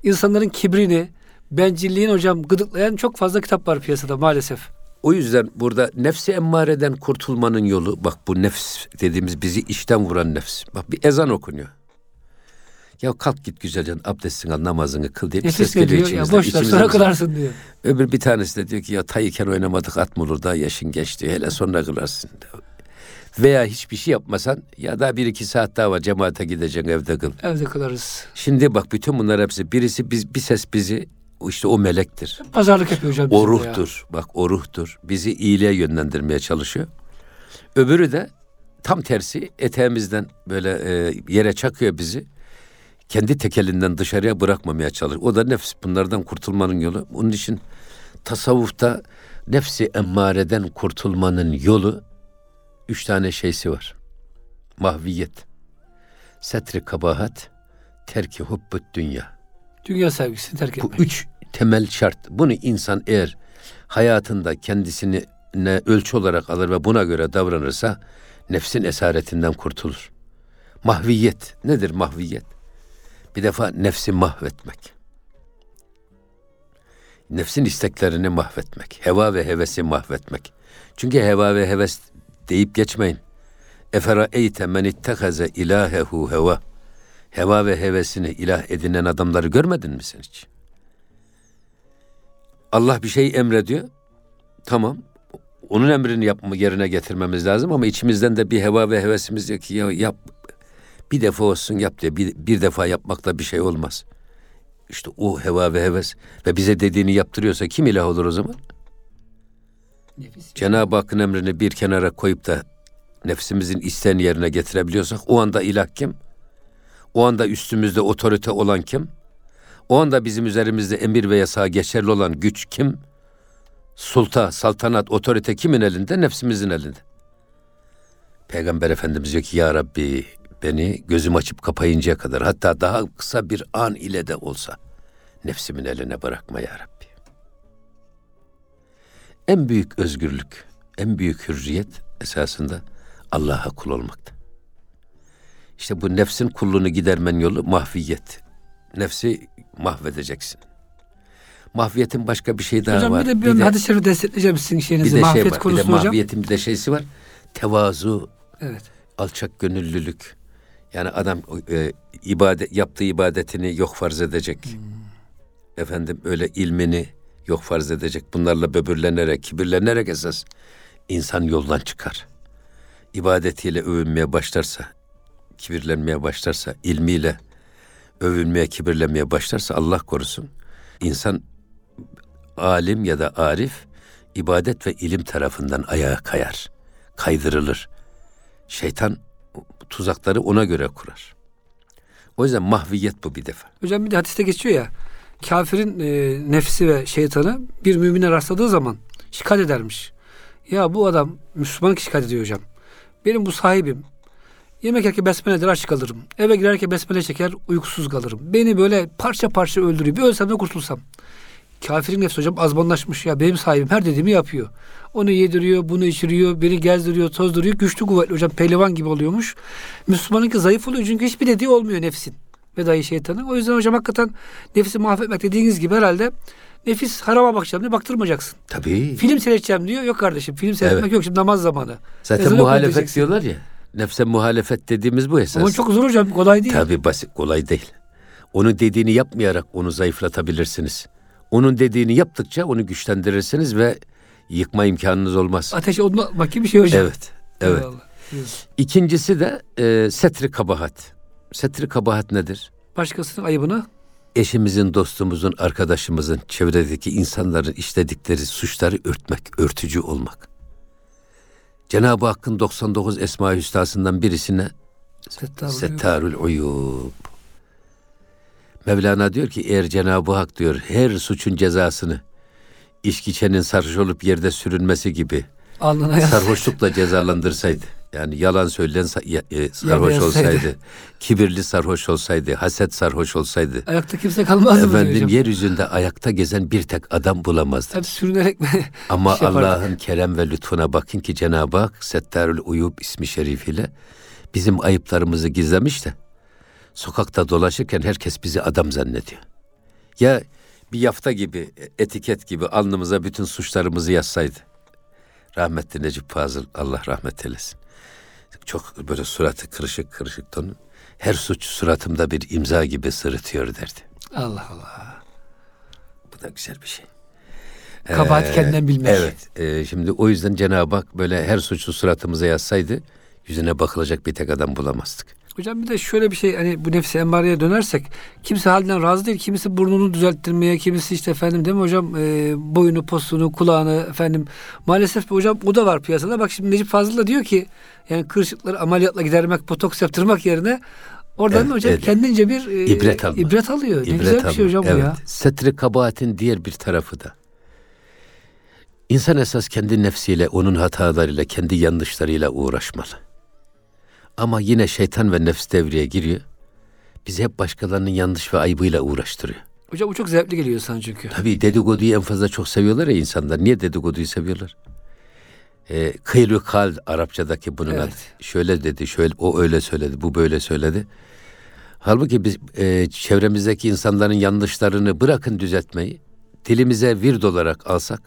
Speaker 1: insanların kibrini, bencilliğini hocam gıdıklayan çok fazla kitap var piyasada maalesef.
Speaker 2: O yüzden burada nefsi emmareden kurtulmanın yolu bak bu nefs dediğimiz bizi içten vuran nefs. Bak bir ezan okunuyor. Ya kalk git güzelce abdestini al namazını kıl diye bir ses geliyor
Speaker 1: diyor? Ya
Speaker 2: içimizden.
Speaker 1: boş ver sonra kılarsın diyor.
Speaker 2: Öbür bir tanesi de diyor ki ya tayıken oynamadık at mı olur daha yaşın geçti hele sonra kılarsın. Veya hiçbir şey yapmasan ya da bir iki saat daha var cemaate gideceksin evde kıl.
Speaker 1: Evde kalırız.
Speaker 2: Şimdi bak bütün bunlar hepsi birisi biz bir ses bizi işte o melektir.
Speaker 1: Pazarlık yapıyor hocam.
Speaker 2: O
Speaker 1: bizimle ya.
Speaker 2: ruhtur. Bak o ruhtur. Bizi iyiliğe yönlendirmeye çalışıyor. Öbürü de tam tersi eteğimizden böyle e, yere çakıyor bizi. Kendi tekelinden dışarıya bırakmamaya çalışıyor. O da nefs. Bunlardan kurtulmanın yolu. Onun için tasavvufta nefsi emmareden kurtulmanın yolu üç tane şeysi var. Mahviyet, setri kabahat, terki hubbut dünya.
Speaker 1: Dünya sevgisini terk
Speaker 2: Bu
Speaker 1: etmek.
Speaker 2: üç temel şart. Bunu insan eğer hayatında kendisini ne ölçü olarak alır ve buna göre davranırsa nefsin esaretinden kurtulur. Mahviyet nedir mahviyet? Bir defa nefsi mahvetmek. Nefsin isteklerini mahvetmek. Heva ve hevesi mahvetmek. Çünkü heva ve heves deyip geçmeyin. Efera eyte men ittehaze ilahehu heva. Heva ve hevesini ilah edinen adamları görmedin mi sen hiç? Allah bir şey emrediyor. Tamam. Onun emrini yapma yerine getirmemiz lazım ama içimizden de bir heva ve hevesimiz diyor ki ya yap bir defa olsun yap diye bir, bir defa yapmakla bir şey olmaz. İşte o heva ve heves ve bize dediğini yaptırıyorsa kim ilah olur o zaman?
Speaker 1: Nefis.
Speaker 2: Cenab-ı Hakk'ın emrini bir kenara koyup da nefsimizin isteğini yerine getirebiliyorsak o anda ilah kim? O anda üstümüzde otorite olan kim? O anda bizim üzerimizde emir ve yasağı geçerli olan güç kim? Sulta, saltanat, otorite kimin elinde? Nefsimizin elinde. Peygamber Efendimiz diyor ki ya Rabbi beni gözüm açıp kapayıncaya kadar hatta daha kısa bir an ile de olsa nefsimin eline bırakma ya Rabbi. En büyük özgürlük, en büyük hürriyet esasında Allah'a kul olmakta. İşte bu nefsin kulluğunu gidermen yolu mahviyet. Nefsi mahvedeceksin. Mahviyetin başka bir şey daha
Speaker 1: Hocam
Speaker 2: var.
Speaker 1: bir de bir, hadis-i şerifi destekleyeceğim sizin
Speaker 2: bir
Speaker 1: şeyinizi.
Speaker 2: de şey
Speaker 1: Mahfiyet
Speaker 2: var. Bir de
Speaker 1: hocam.
Speaker 2: mahviyetin bir de şeysi var. Tevazu,
Speaker 1: Evet.
Speaker 2: alçak gönüllülük. Yani adam e, ibadet yaptığı ibadetini yok farz edecek.
Speaker 1: Hmm.
Speaker 2: Efendim öyle ilmini yok farz edecek. Bunlarla böbürlenerek, kibirlenerek esas insan yoldan çıkar. İbadetiyle övünmeye başlarsa, kibirlenmeye başlarsa, ilmiyle övünmeye, kibirlenmeye başlarsa Allah korusun. İnsan alim ya da arif ibadet ve ilim tarafından ayağa kayar, kaydırılır. Şeytan tuzakları ona göre kurar. O yüzden mahviyet bu bir defa.
Speaker 1: Hocam bir de hadiste geçiyor ya. Kafirin e, nefsi ve şeytanı bir mümine rastladığı zaman şikayet edermiş. Ya bu adam Müslüman şikayet ediyor hocam. Benim bu sahibim. Yemek yerken besmele eder aç kalırım. Eve girerken besmele çeker uykusuz kalırım. Beni böyle parça parça öldürüyor. Bir ölsem de kurtulsam. Kafirin nefsi hocam azmanlaşmış ya. Benim sahibim her dediğimi yapıyor. Onu yediriyor, bunu içiriyor, beni gezdiriyor, tozduruyor. Güçlü kuvvetli hocam pehlivan gibi oluyormuş. Müslümanınki zayıf oluyor çünkü hiçbir dediği olmuyor nefsin ve dahi şeytanın. O yüzden hocam hakikaten nefsi mahvetmek dediğiniz gibi herhalde nefis harama bakacağım diye baktırmayacaksın.
Speaker 2: Tabii.
Speaker 1: Film seyredeceğim diyor. Yok kardeşim film seyretmek
Speaker 2: Evet.
Speaker 1: yok şimdi namaz zamanı.
Speaker 2: Zaten
Speaker 1: Ezanı
Speaker 2: muhalefet diyorlar ya. Nefse muhalefet dediğimiz bu esas.
Speaker 1: Ama çok zor hocam kolay değil.
Speaker 2: Tabii basit, kolay değil. Onun dediğini yapmayarak onu zayıflatabilirsiniz. Onun dediğini yaptıkça onu güçlendirirsiniz ve yıkma imkanınız olmaz.
Speaker 1: Ateşe odun atmak gibi bir şey hocam.
Speaker 2: Evet, evet.
Speaker 1: Eyvallah.
Speaker 2: İkincisi de e, setri kabahat. Setri kabahat nedir?
Speaker 1: Başkasının ayıbını
Speaker 2: Eşimizin, dostumuzun, arkadaşımızın, çevredeki insanların işledikleri suçları örtmek, örtücü olmak. Cenab-ı Hakk'ın 99 Esma-i Hüsna'sından birisine
Speaker 1: Settar oluyor.
Speaker 2: Settarul uyub. Mevlana diyor ki eğer Cenab-ı Hak diyor her suçun cezasını içki içenin sarhoş olup yerde sürünmesi gibi
Speaker 1: Alnına
Speaker 2: sarhoşlukla cezalandırsaydı. Yani yalan söyleyen e, sarhoş olsaydı, kibirli sarhoş olsaydı, haset sarhoş olsaydı,
Speaker 1: Ayakta kimse kalmaz mı diyor
Speaker 2: efendim
Speaker 1: hocam?
Speaker 2: yeryüzünde ayakta gezen bir tek adam bulamazdı.
Speaker 1: Hep sürünerek mi?
Speaker 2: Ama
Speaker 1: şey.
Speaker 2: Allah'ın kerem ve lütfuna bakın ki Cenab-ı Hak Settarül Uyub ismi şerifiyle bizim ayıplarımızı gizlemiş de sokakta dolaşırken herkes bizi adam zannediyor. Ya bir yafta gibi, etiket gibi alnımıza bütün suçlarımızı yazsaydı. Rahmetli Necip Fazıl, Allah rahmet eylesin. Çok böyle suratı kırışık kırışık tonu. Her suç suratımda bir imza gibi sırıtıyor derdi.
Speaker 1: Allah Allah.
Speaker 2: Bu da güzel bir şey.
Speaker 1: Kabahat kendinden bilmek.
Speaker 2: Evet. e, şimdi o yüzden Cenab-ı Hak böyle her suçu suratımıza yazsaydı Yüzüne bakılacak bir tek adam bulamazdık.
Speaker 1: Hocam bir de şöyle bir şey hani bu nefsi emmareye dönersek kimse halinden razı değil. Kimisi burnunu düzelttirmeye, kimisi işte efendim değil mi hocam e, boyunu, postunu, kulağını efendim. Maalesef hocam o da var piyasada. Bak şimdi Necip Fazıl da diyor ki yani kırışıkları ameliyatla gidermek, botoks yaptırmak yerine oradan
Speaker 2: Evet,
Speaker 1: hocam
Speaker 2: evet.
Speaker 1: kendince bir e,
Speaker 2: İbret alma.
Speaker 1: ibret alıyor. ne
Speaker 2: İbret
Speaker 1: güzel bir şey
Speaker 2: alma.
Speaker 1: hocam bu
Speaker 2: evet.
Speaker 1: ya.
Speaker 2: Setri kabahatin diğer bir tarafı da. İnsan esas kendi nefsiyle, onun hatalarıyla, kendi yanlışlarıyla uğraşmalı. Ama yine şeytan ve nefs devreye giriyor. Bizi hep başkalarının yanlış ve ayıbıyla uğraştırıyor.
Speaker 1: Hocam bu çok zevkli geliyor sana çünkü.
Speaker 2: Tabii dedikoduyu en fazla çok seviyorlar ya insanlar. Niye dedikoduyu seviyorlar? Ee, kıylu kal Arapçadaki bunun
Speaker 1: Evet.
Speaker 2: adı. Şöyle dedi, şöyle o öyle söyledi, bu böyle söyledi. Halbuki biz e, çevremizdeki insanların yanlışlarını bırakın düzeltmeyi, dilimize vird olarak alsak,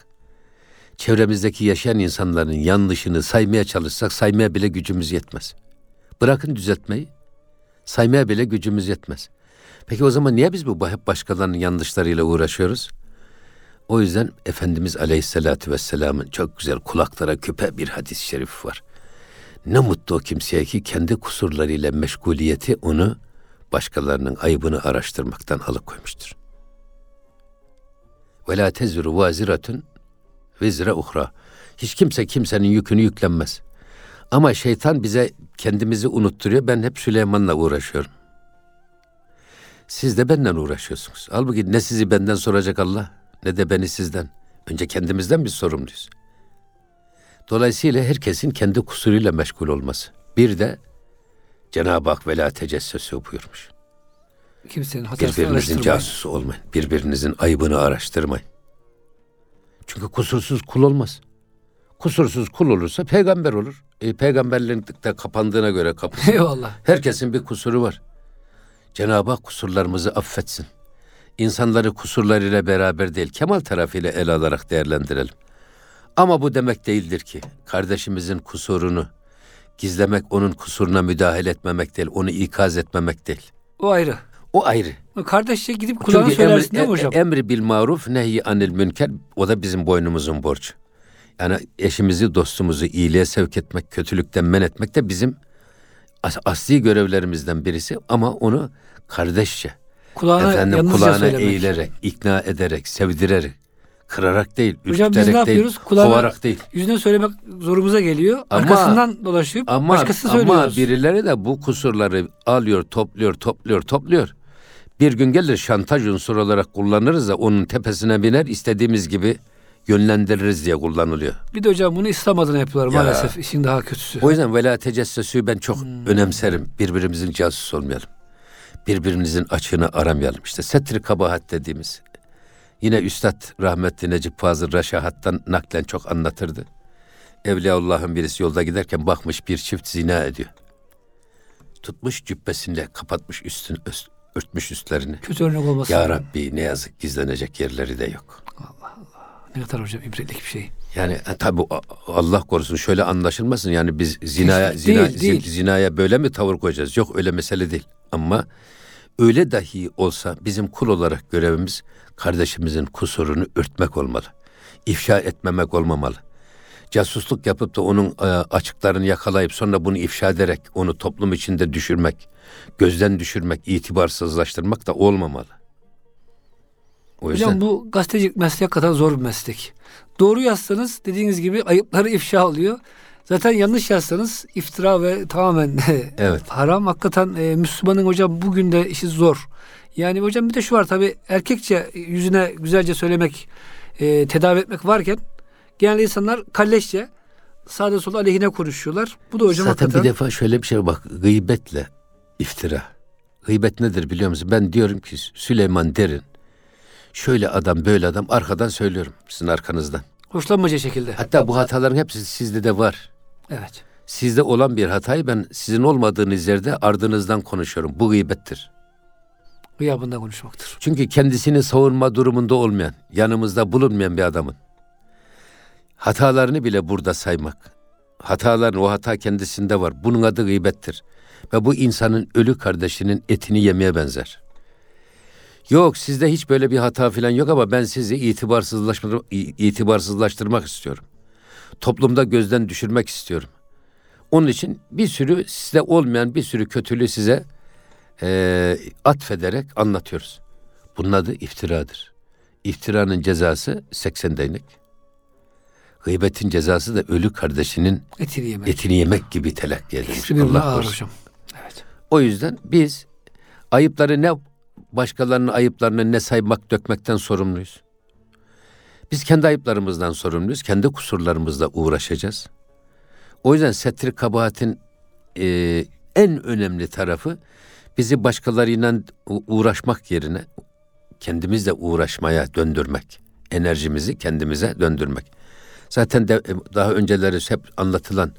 Speaker 2: çevremizdeki yaşayan insanların yanlışını saymaya çalışsak saymaya bile gücümüz yetmez. Bırakın düzeltmeyi, saymaya bile gücümüz yetmez. Peki o zaman niye biz bu hep başkalarının yanlışlarıyla uğraşıyoruz? O yüzden Efendimiz Aleyhisselatü Vesselam'ın çok güzel kulaklara küpe bir hadis-i şerif var. Ne mutlu o kimseye ki kendi kusurlarıyla meşguliyeti onu başkalarının ayıbını araştırmaktan alıkoymuştur. Ve la teziru vaziratun vezire uhra. Hiç kimse kimsenin yükünü yüklenmez. Ama şeytan bize kendimizi unutturuyor. Ben hep Süleyman'la uğraşıyorum. Siz de benden uğraşıyorsunuz. Halbuki ne sizi benden soracak Allah ne de beni sizden. Önce kendimizden biz sorumluyuz. Dolayısıyla herkesin kendi kusuruyla meşgul olması. Bir de Cenab-ı Hak vela tecessüsü buyurmuş.
Speaker 1: Kimsenin hatasını
Speaker 2: Birbirinizin casusu olmayın. Birbirinizin ayıbını araştırmayın. Çünkü kusursuz kul olmaz. Kusursuz kul olursa peygamber olur. E, peygamberlik de kapandığına göre kapısı.
Speaker 1: Eyvallah.
Speaker 2: Herkesin bir kusuru var. Cenab-ı Hak kusurlarımızı affetsin. İnsanları kusurlarıyla beraber değil, kemal tarafıyla ele alarak değerlendirelim. Ama bu demek değildir ki kardeşimizin kusurunu gizlemek, onun kusuruna müdahale etmemek değil, onu ikaz etmemek değil.
Speaker 1: O ayrı.
Speaker 2: O ayrı.
Speaker 1: Kardeşçe gidip kulağına
Speaker 2: Çünkü
Speaker 1: söylersin değil mi
Speaker 2: emri,
Speaker 1: hocam?
Speaker 2: e- emri bil maruf nehi anil münker o da bizim boynumuzun borcu. Yani eşimizi, dostumuzu iyiliğe sevk etmek, kötülükten men etmek de bizim as- asli görevlerimizden birisi ama onu kardeşçe,
Speaker 1: kulağına
Speaker 2: efendim kulağına
Speaker 1: söylemek.
Speaker 2: eğilerek, ikna ederek, sevdirerek, kırarak değil,
Speaker 1: Hocam biz ne
Speaker 2: değil,
Speaker 1: yapıyoruz? Kulağına-
Speaker 2: kovarak değil.
Speaker 1: Yüzüne söylemek zorumuza geliyor.
Speaker 2: Ama-
Speaker 1: Arkasından dolaşıp
Speaker 2: Ama,
Speaker 1: başkası
Speaker 2: ama
Speaker 1: söylüyoruz.
Speaker 2: birileri de bu kusurları alıyor, topluyor, topluyor, topluyor. Bir gün gelir şantaj unsuru olarak kullanırız da onun tepesine biner istediğimiz gibi yönlendiririz diye kullanılıyor.
Speaker 1: Bir de hocam bunu İslam adına yapıyorlar
Speaker 2: Ya.
Speaker 1: maalesef. İşin daha kötüsü.
Speaker 2: O yüzden vela tecessüsü ben çok
Speaker 1: Hmm.
Speaker 2: önemserim. Birbirimizin casus olmayalım. Birbirimizin açığını aramayalım. İşte setri kabahat dediğimiz. Yine Üstad rahmetli Necip Fazıl Raşahat'tan naklen çok anlatırdı. Evliyaullah'ın birisi yolda giderken bakmış bir çift zina ediyor. Tutmuş cübbesiyle kapatmış üstün, üst- örtmüş üstlerini.
Speaker 1: Kötü örnek olmasın.
Speaker 2: Ya Rabbi ne yazık gizlenecek yerleri de yok.
Speaker 1: Ne kadar hocam ibretlik bir şey.
Speaker 2: Yani e, tabi Allah korusun şöyle anlaşılmasın yani biz zinaya
Speaker 1: Değil,
Speaker 2: zina,
Speaker 1: değil, değil.
Speaker 2: zi- zinaya böyle mi tavır koyacağız? Yok öyle mesele değil. Ama öyle dahi olsa bizim kul olarak görevimiz kardeşimizin kusurunu örtmek olmalı. İfşa etmemek olmamalı. Casusluk yapıp da onun e, açıklarını yakalayıp sonra bunu ifşa ederek onu toplum içinde düşürmek, gözden düşürmek, itibarsızlaştırmak da olmamalı. O yüzden
Speaker 1: Hocam bu gazetecilik mesleği hakikaten zor bir meslek. Doğru yazsanız dediğiniz gibi ayıpları ifşa oluyor. Zaten yanlış yazsanız iftira ve tamamen
Speaker 2: evet.
Speaker 1: haram. Hakikaten e, Müslümanın hocam bugün de işi zor. Yani hocam bir de şu var tabi erkekçe yüzüne güzelce söylemek, e, tedavi etmek varken genelde insanlar kalleşçe sağda solda aleyhine konuşuyorlar. Bu da hocam
Speaker 2: Zaten
Speaker 1: hakikaten
Speaker 2: bir defa şöyle bir şey bak gıybetle iftira. Gıybet nedir biliyor musun? Ben diyorum ki Süleyman Derin şöyle adam böyle adam arkadan söylüyorum sizin arkanızdan.
Speaker 1: hoşlanmaca şekilde.
Speaker 2: Hatta bu hataların hepsi sizde de var.
Speaker 1: Evet.
Speaker 2: Sizde olan bir hatayı ben sizin olmadığınız yerde ardınızdan konuşuyorum. Bu gıybettir.
Speaker 1: Gıyabında konuşmaktır.
Speaker 2: Çünkü kendisini savunma durumunda olmayan, yanımızda bulunmayan bir adamın hatalarını bile burada saymak. Hataların o hata kendisinde var. Bunun adı gıybettir. Ve bu insanın ölü kardeşinin etini yemeye benzer. Yok sizde hiç böyle bir hata falan yok ama ben sizi itibarsızlaştırmak, itibarsızlaştırmak istiyorum. Toplumda gözden düşürmek istiyorum. Onun için bir sürü sizde olmayan bir sürü kötülüğü size e, atfederek anlatıyoruz. Bunun adı iftiradır. İftiranın cezası 80 değnek. Gıybetin cezası da ölü kardeşinin
Speaker 1: Etini yemek.
Speaker 2: etini yemek gibi telakki edilmiş. Allah korusun.
Speaker 1: Evet.
Speaker 2: O yüzden biz ayıpları ne başkalarının ayıplarını ne saymak dökmekten sorumluyuz. Biz kendi ayıplarımızdan sorumluyuz. Kendi kusurlarımızla uğraşacağız. O yüzden setri kabahatin e, en önemli tarafı bizi başkalarıyla uğraşmak yerine kendimizle uğraşmaya döndürmek. Enerjimizi kendimize döndürmek. Zaten de, daha önceleri hep anlatılan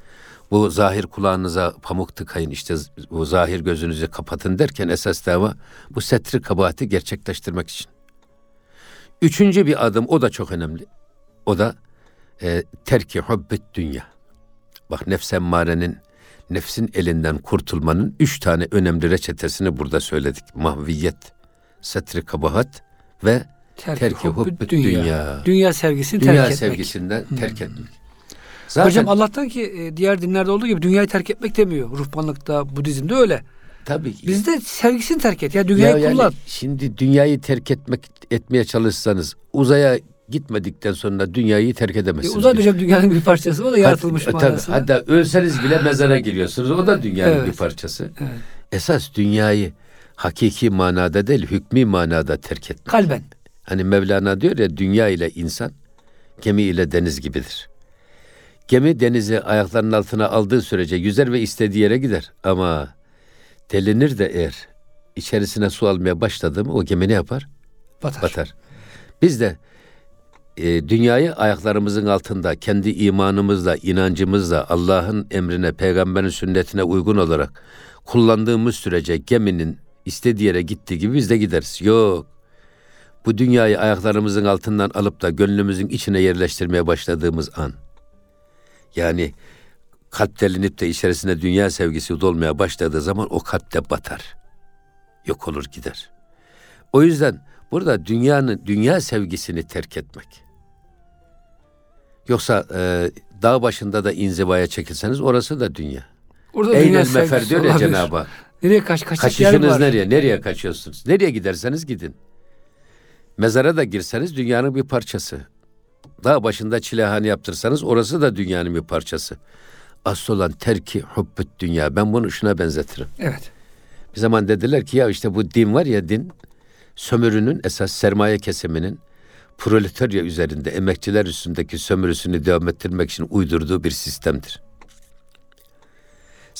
Speaker 2: bu zahir kulağınıza pamuk tıkayın işte bu zahir gözünüzü kapatın derken esas dava bu setri kabahati gerçekleştirmek için. Üçüncü bir adım o da çok önemli. O da e, terki hubbet dünya. Bak nefs emmarenin nefsin elinden kurtulmanın üç tane önemli reçetesini burada söyledik. Mahviyet, setri kabahat ve
Speaker 1: Terki,
Speaker 2: terki hubbet
Speaker 1: dünya.
Speaker 2: dünya.
Speaker 1: Dünya sevgisini
Speaker 2: Dünya
Speaker 1: terk etmek.
Speaker 2: sevgisinden terk etmek. Zaten,
Speaker 1: Hocam Allah'tan ki e, diğer dinlerde olduğu gibi dünyayı terk etmek demiyor. Ruhbanlıkta, Budizm'de öyle.
Speaker 2: tabii ki.
Speaker 1: Bizde sevgisini terk et. Ya dünyayı
Speaker 2: Ya yani
Speaker 1: kullan.
Speaker 2: şimdi dünyayı terk etmek etmeye çalışsanız uzaya gitmedikten sonra dünyayı terk
Speaker 1: E,
Speaker 2: edemezsiniz.
Speaker 1: uzay hocam dünyanın bir parçası. O da yaratılmış
Speaker 2: tabii,
Speaker 1: manasında.
Speaker 2: hatta ölseniz bile mezara giriyorsunuz. O da dünyanın
Speaker 1: Evet.
Speaker 2: bir parçası.
Speaker 1: Evet.
Speaker 2: Esas dünyayı hakiki manada değil, hükmü manada terk etmek.
Speaker 1: Kalben.
Speaker 2: Hani Mevlana diyor ya dünya ile insan, gemi ile deniz gibidir. Gemi denizi ayaklarının altına aldığı sürece yüzer ve istediği yere gider. Ama delinir de eğer içerisine su almaya başladı mı o gemi ne yapar?
Speaker 1: Batar.
Speaker 2: Batar. Biz de e, dünyayı ayaklarımızın altında kendi imanımızla, inancımızla Allah'ın emrine, peygamberin sünnetine uygun olarak kullandığımız sürece geminin istediği yere gittiği gibi biz de gideriz. Yok. Bu dünyayı ayaklarımızın altından alıp da gönlümüzün içine yerleştirmeye başladığımız an. Yani kalp delinip de içerisine dünya sevgisi dolmaya başladığı zaman o kalpte batar. Yok olur gider. O yüzden burada dünyanın dünya sevgisini terk etmek. Yoksa e, dağ başında da inzivaya çekilseniz orası da dünya.
Speaker 1: Orada dünya
Speaker 2: Eynel mefer diyor ya. Cenab-ı Hak.
Speaker 1: Nereye kaç yer
Speaker 2: Kaçışınız
Speaker 1: var.
Speaker 2: nereye? Nereye kaçıyorsunuz? Nereye giderseniz gidin. Mezara da girseniz dünyanın bir parçası. Dağ başında çilehane yaptırsanız orası da dünyanın bir parçası. Asıl olan terki hubbüt dünya. Ben bunu şuna benzetirim.
Speaker 1: Evet.
Speaker 2: Bir zaman dediler ki ya işte bu din var ya din sömürünün esas sermaye kesiminin proletarya üzerinde emekçiler üstündeki sömürüsünü devam ettirmek için uydurduğu bir sistemdir.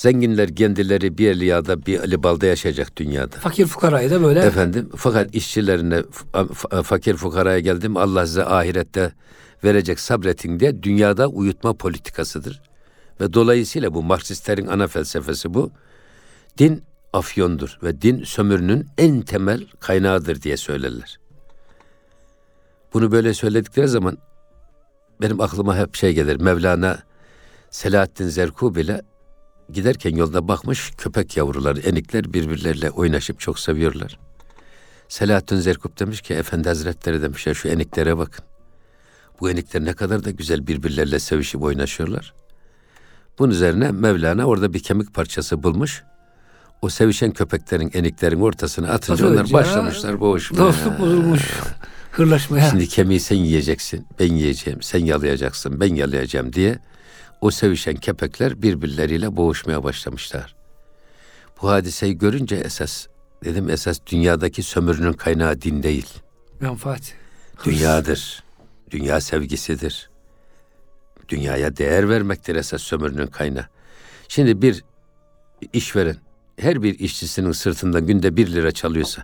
Speaker 2: Zenginler kendileri bir Eliya'da bir Ali Bal'da yaşayacak dünyada.
Speaker 1: Fakir fukarayı da böyle.
Speaker 2: Efendim fakat işçilerine fakir fukaraya geldim Allah size ahirette verecek sabretin diye dünyada uyutma politikasıdır. Ve dolayısıyla bu Marksistlerin ana felsefesi bu. Din afyondur ve din sömürünün en temel kaynağıdır diye söylerler. Bunu böyle söyledikleri zaman benim aklıma hep şey gelir. Mevlana Selahaddin Zerkub ile giderken yolda bakmış köpek yavruları, enikler birbirleriyle oynaşıp çok seviyorlar. Selahaddin Zerkub demiş ki Efendi Hazretleri demiş ya şu eniklere bakın. Bu enikler ne kadar da güzel birbirleriyle sevişip oynaşıyorlar. Bunun üzerine Mevlana orada bir kemik parçası bulmuş. O sevişen köpeklerin eniklerin ortasına atınca onlar
Speaker 1: Atınca
Speaker 2: başlamışlar boğuşmaya.
Speaker 1: Dostluk bozulmuş. Hırlaşmaya.
Speaker 2: Şimdi kemiği sen yiyeceksin, ben yiyeceğim, sen yalayacaksın, ben yalayacağım diye o sevişen köpekler birbirleriyle boğuşmaya başlamışlar. Bu hadiseyi görünce esas, dedim esas dünyadaki sömürünün kaynağı din değil,
Speaker 1: Menfaat.
Speaker 2: dünyadır. Dünya sevgisidir. Dünyaya değer vermektir esas sömürünün kaynağı. Şimdi bir işveren her bir işçisinin sırtından günde bir lira çalıyorsa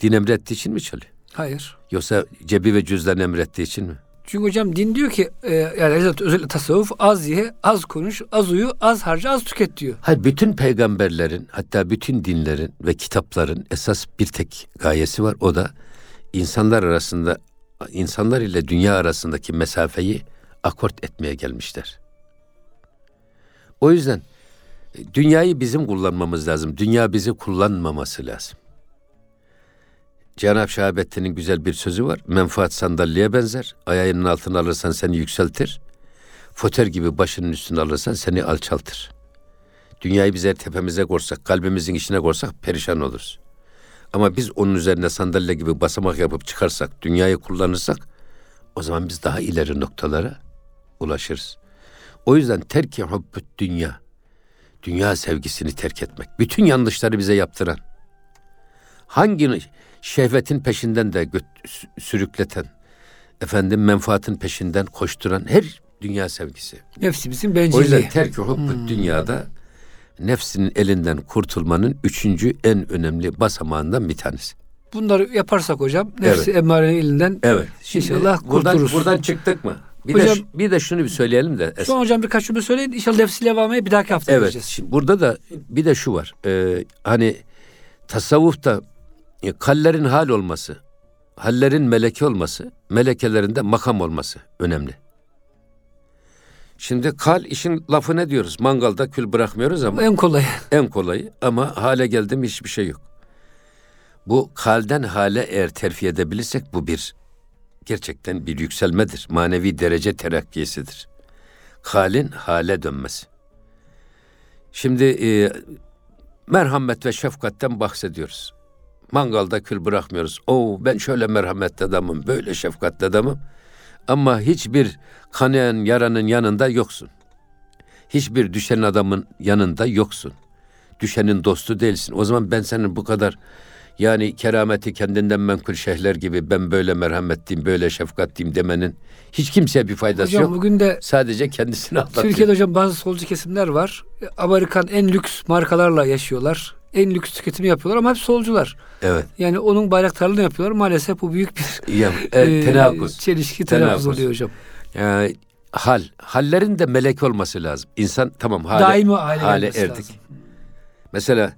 Speaker 2: din emrettiği için mi çalıyor?
Speaker 1: Hayır.
Speaker 2: Yoksa cebi ve cüzdan emrettiği için mi?
Speaker 1: Çünkü hocam din diyor ki e, yani özellikle, tasavvuf az ye, az konuş, az uyu, az harca, az tüket diyor.
Speaker 2: Hayır bütün peygamberlerin hatta bütün dinlerin ve kitapların esas bir tek gayesi var. O da insanlar arasında insanlar ile dünya arasındaki mesafeyi akort etmeye gelmişler. O yüzden e, dünyayı bizim kullanmamız lazım. Dünya bizi kullanmaması lazım. Cenab-ı Şahabettin'in güzel bir sözü var. Menfaat sandalyeye benzer. Ayağının altına alırsan seni yükseltir. Foter gibi başının üstüne alırsan seni alçaltır. Dünyayı biz eğer tepemize korsak, kalbimizin içine korsak perişan oluruz. Ama biz onun üzerine sandalye gibi basamak yapıp çıkarsak, dünyayı kullanırsak o zaman biz daha ileri noktalara ulaşırız. O yüzden terki hubbüt dünya. Dünya sevgisini terk etmek. Bütün yanlışları bize yaptıran. Hangi şehvetin peşinden de göt- sü- sürükleten, efendim menfaatin peşinden koşturan her dünya sevgisi.
Speaker 1: Nefsimizin
Speaker 2: O
Speaker 1: bencilliği.
Speaker 2: yüzden terk-i hubbüt dünyada nefsinin elinden kurtulmanın üçüncü en önemli basamağından bir tanesi.
Speaker 1: Bunları yaparsak hocam nefsi emmarenin elinden
Speaker 2: Evet. Şimdi
Speaker 1: İnşallah
Speaker 2: buradan,
Speaker 1: kurtuluruz.
Speaker 2: buradan çıktık mı? Bir, de,
Speaker 1: Hocam-
Speaker 2: ş- bir de şunu bir söyleyelim de.
Speaker 1: Son hocam birkaç cümle söyleyin. İnşallah nefsi levameye bir dahaki hafta
Speaker 2: Evet.
Speaker 1: vereceğiz.
Speaker 2: Şimdi burada da bir de şu var. Ee, hani tasavvufta e, kallerin hal olması, hallerin meleke olması, melekelerin de makam olması önemli. Şimdi kal işin lafı ne diyoruz? Mangalda kül bırakmıyoruz ama
Speaker 1: En kolayı.
Speaker 2: en kolayı ama hale geldim hiçbir şey yok. Bu kalden hale eğer terfi edebilirsek bu bir gerçekten bir yükselmedir. Manevi derece terakkiyesidir. Halin hale dönmesi. Şimdi e, merhamet ve şefkatten bahsediyoruz. Mangalda kül bırakmıyoruz. Oo ben şöyle merhametli adamım, böyle şefkatli adamım. Ama hiçbir kanayan yaranın yanında yoksun. Hiçbir düşen adamın yanında yoksun. Düşenin dostu değilsin. O zaman ben senin bu kadar yani kerameti kendinden menkul şeyhler gibi ben böyle merhametliyim, böyle şefkatliyim demenin hiç kimseye bir faydası
Speaker 1: Hocam
Speaker 2: yok.
Speaker 1: bugün de
Speaker 2: Sadece kendisini anlatıyor.
Speaker 1: Türkiye'de hocam bazı solcu kesimler var. Amerikan en lüks markalarla yaşıyorlar. En lüks tüketimi yapıyorlar ama hep solcular.
Speaker 2: Evet.
Speaker 1: Yani onun bayraktarlığını yapıyorlar. Maalesef bu büyük bir
Speaker 2: Ya, e, tenakuz.
Speaker 1: çelişki tenakuz oluyor hocam.
Speaker 2: Yani hal. Hallerin de melek olması lazım. İnsan tamam hale,
Speaker 1: Daimi hale,
Speaker 2: hale erdik.
Speaker 1: lazım.
Speaker 2: Mesela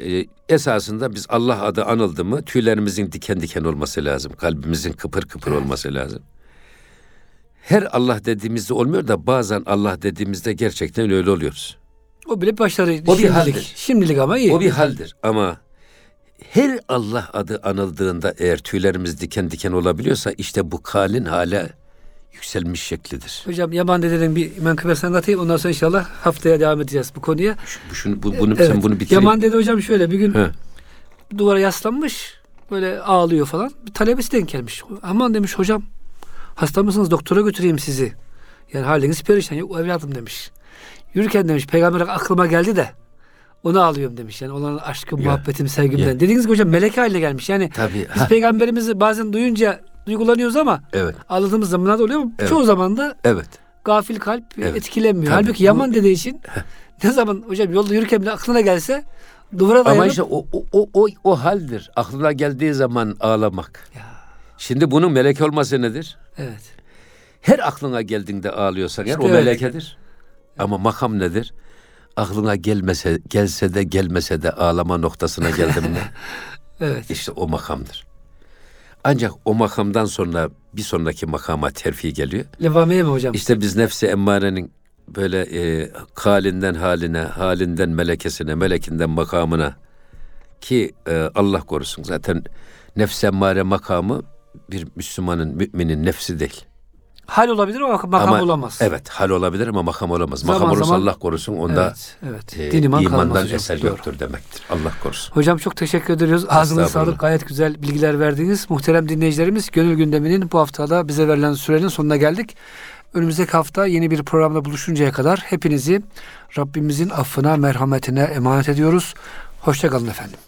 Speaker 2: e, esasında biz Allah adı anıldı mı tüylerimizin diken diken olması lazım. Kalbimizin kıpır kıpır olması lazım. Her Allah dediğimizde olmuyor da bazen Allah dediğimizde gerçekten öyle oluyoruz.
Speaker 1: O bile başarı.
Speaker 2: O bir haldir.
Speaker 1: Şimdilik ama iyi.
Speaker 2: O bir haldir ama her Allah adı anıldığında eğer tüylerimiz diken diken olabiliyorsa işte bu kalin hale yükselmiş şeklidir.
Speaker 1: Hocam Yaman dedenin bir menkıbesini anlatayım. Ondan sonra inşallah haftaya devam edeceğiz bu konuya.
Speaker 2: Şu, şunu, bu, bunu,
Speaker 1: Evet.
Speaker 2: sen bunu bitir.
Speaker 1: Yaman dede hocam şöyle bir gün
Speaker 2: He.
Speaker 1: duvara yaslanmış. Böyle ağlıyor falan. Bir talebesi denk gelmiş. Aman demiş hocam hasta mısınız doktora götüreyim sizi. Yani haliniz perişan. Yok evladım demiş. Yürürken demiş peygamber aklıma geldi de onu ağlıyorum demiş. Yani olan aşkım,
Speaker 2: Ya.
Speaker 1: muhabbetim, sevgimden.
Speaker 2: Ya.
Speaker 1: Dediğiniz gibi hocam melek haline gelmiş. Yani
Speaker 2: Tabii.
Speaker 1: biz
Speaker 2: ha,
Speaker 1: peygamberimizi bazen duyunca duygulanıyoruz ama
Speaker 2: evet.
Speaker 1: ağladığımız zamanlarda oluyor ama
Speaker 2: Evet.
Speaker 1: çoğu zaman da
Speaker 2: Evet.
Speaker 1: gafil kalp
Speaker 2: Evet.
Speaker 1: etkilemiyor.
Speaker 2: Tabii.
Speaker 1: Halbuki Yaman dede için ne zaman hocam yolda yürürken bile aklına gelse duvara
Speaker 2: Ama
Speaker 1: dayanıp
Speaker 2: işte o, o, o, o, o haldir. Aklına geldiği zaman ağlamak.
Speaker 1: Ya.
Speaker 2: Şimdi bunun melek olması nedir?
Speaker 1: evet.
Speaker 2: Her aklına geldiğinde ağlıyorsan eğer
Speaker 1: İşte
Speaker 2: o
Speaker 1: evet.
Speaker 2: melekedir. Ama makam nedir? Aklına gelmese, gelse de gelmese de ağlama noktasına geldim mi?
Speaker 1: Evet.
Speaker 2: işte o makamdır. Ancak o makamdan sonra bir sonraki makama terfi geliyor.
Speaker 1: Levamiye mi hocam?
Speaker 2: İşte biz nefsi emmarenin böyle e, halinden haline, halinden melekesine, melekinden makamına ki e, Allah korusun zaten nefsi emmare makamı bir Müslümanın, müminin nefsi değil.
Speaker 1: Hal olabilir ama makam
Speaker 2: Ama-
Speaker 1: olamaz.
Speaker 2: Evet hal olabilir ama makam olamaz.
Speaker 1: Zaman
Speaker 2: makam olursa Allah korusun onda
Speaker 1: Evet. evet.
Speaker 2: e,
Speaker 1: Din iman
Speaker 2: imandan
Speaker 1: hocam.
Speaker 2: eser
Speaker 1: Doğru.
Speaker 2: yoktur demektir. Allah korusun.
Speaker 1: Hocam çok teşekkür ediyoruz. Ağzınıza sağlık. Gayet güzel bilgiler verdiniz. Muhterem dinleyicilerimiz Gönül Gündemi'nin bu haftada bize verilen sürenin sonuna geldik. Önümüzdeki hafta yeni bir programda buluşuncaya kadar hepinizi Rabbimizin affına, merhametine emanet ediyoruz. Hoşçakalın efendim.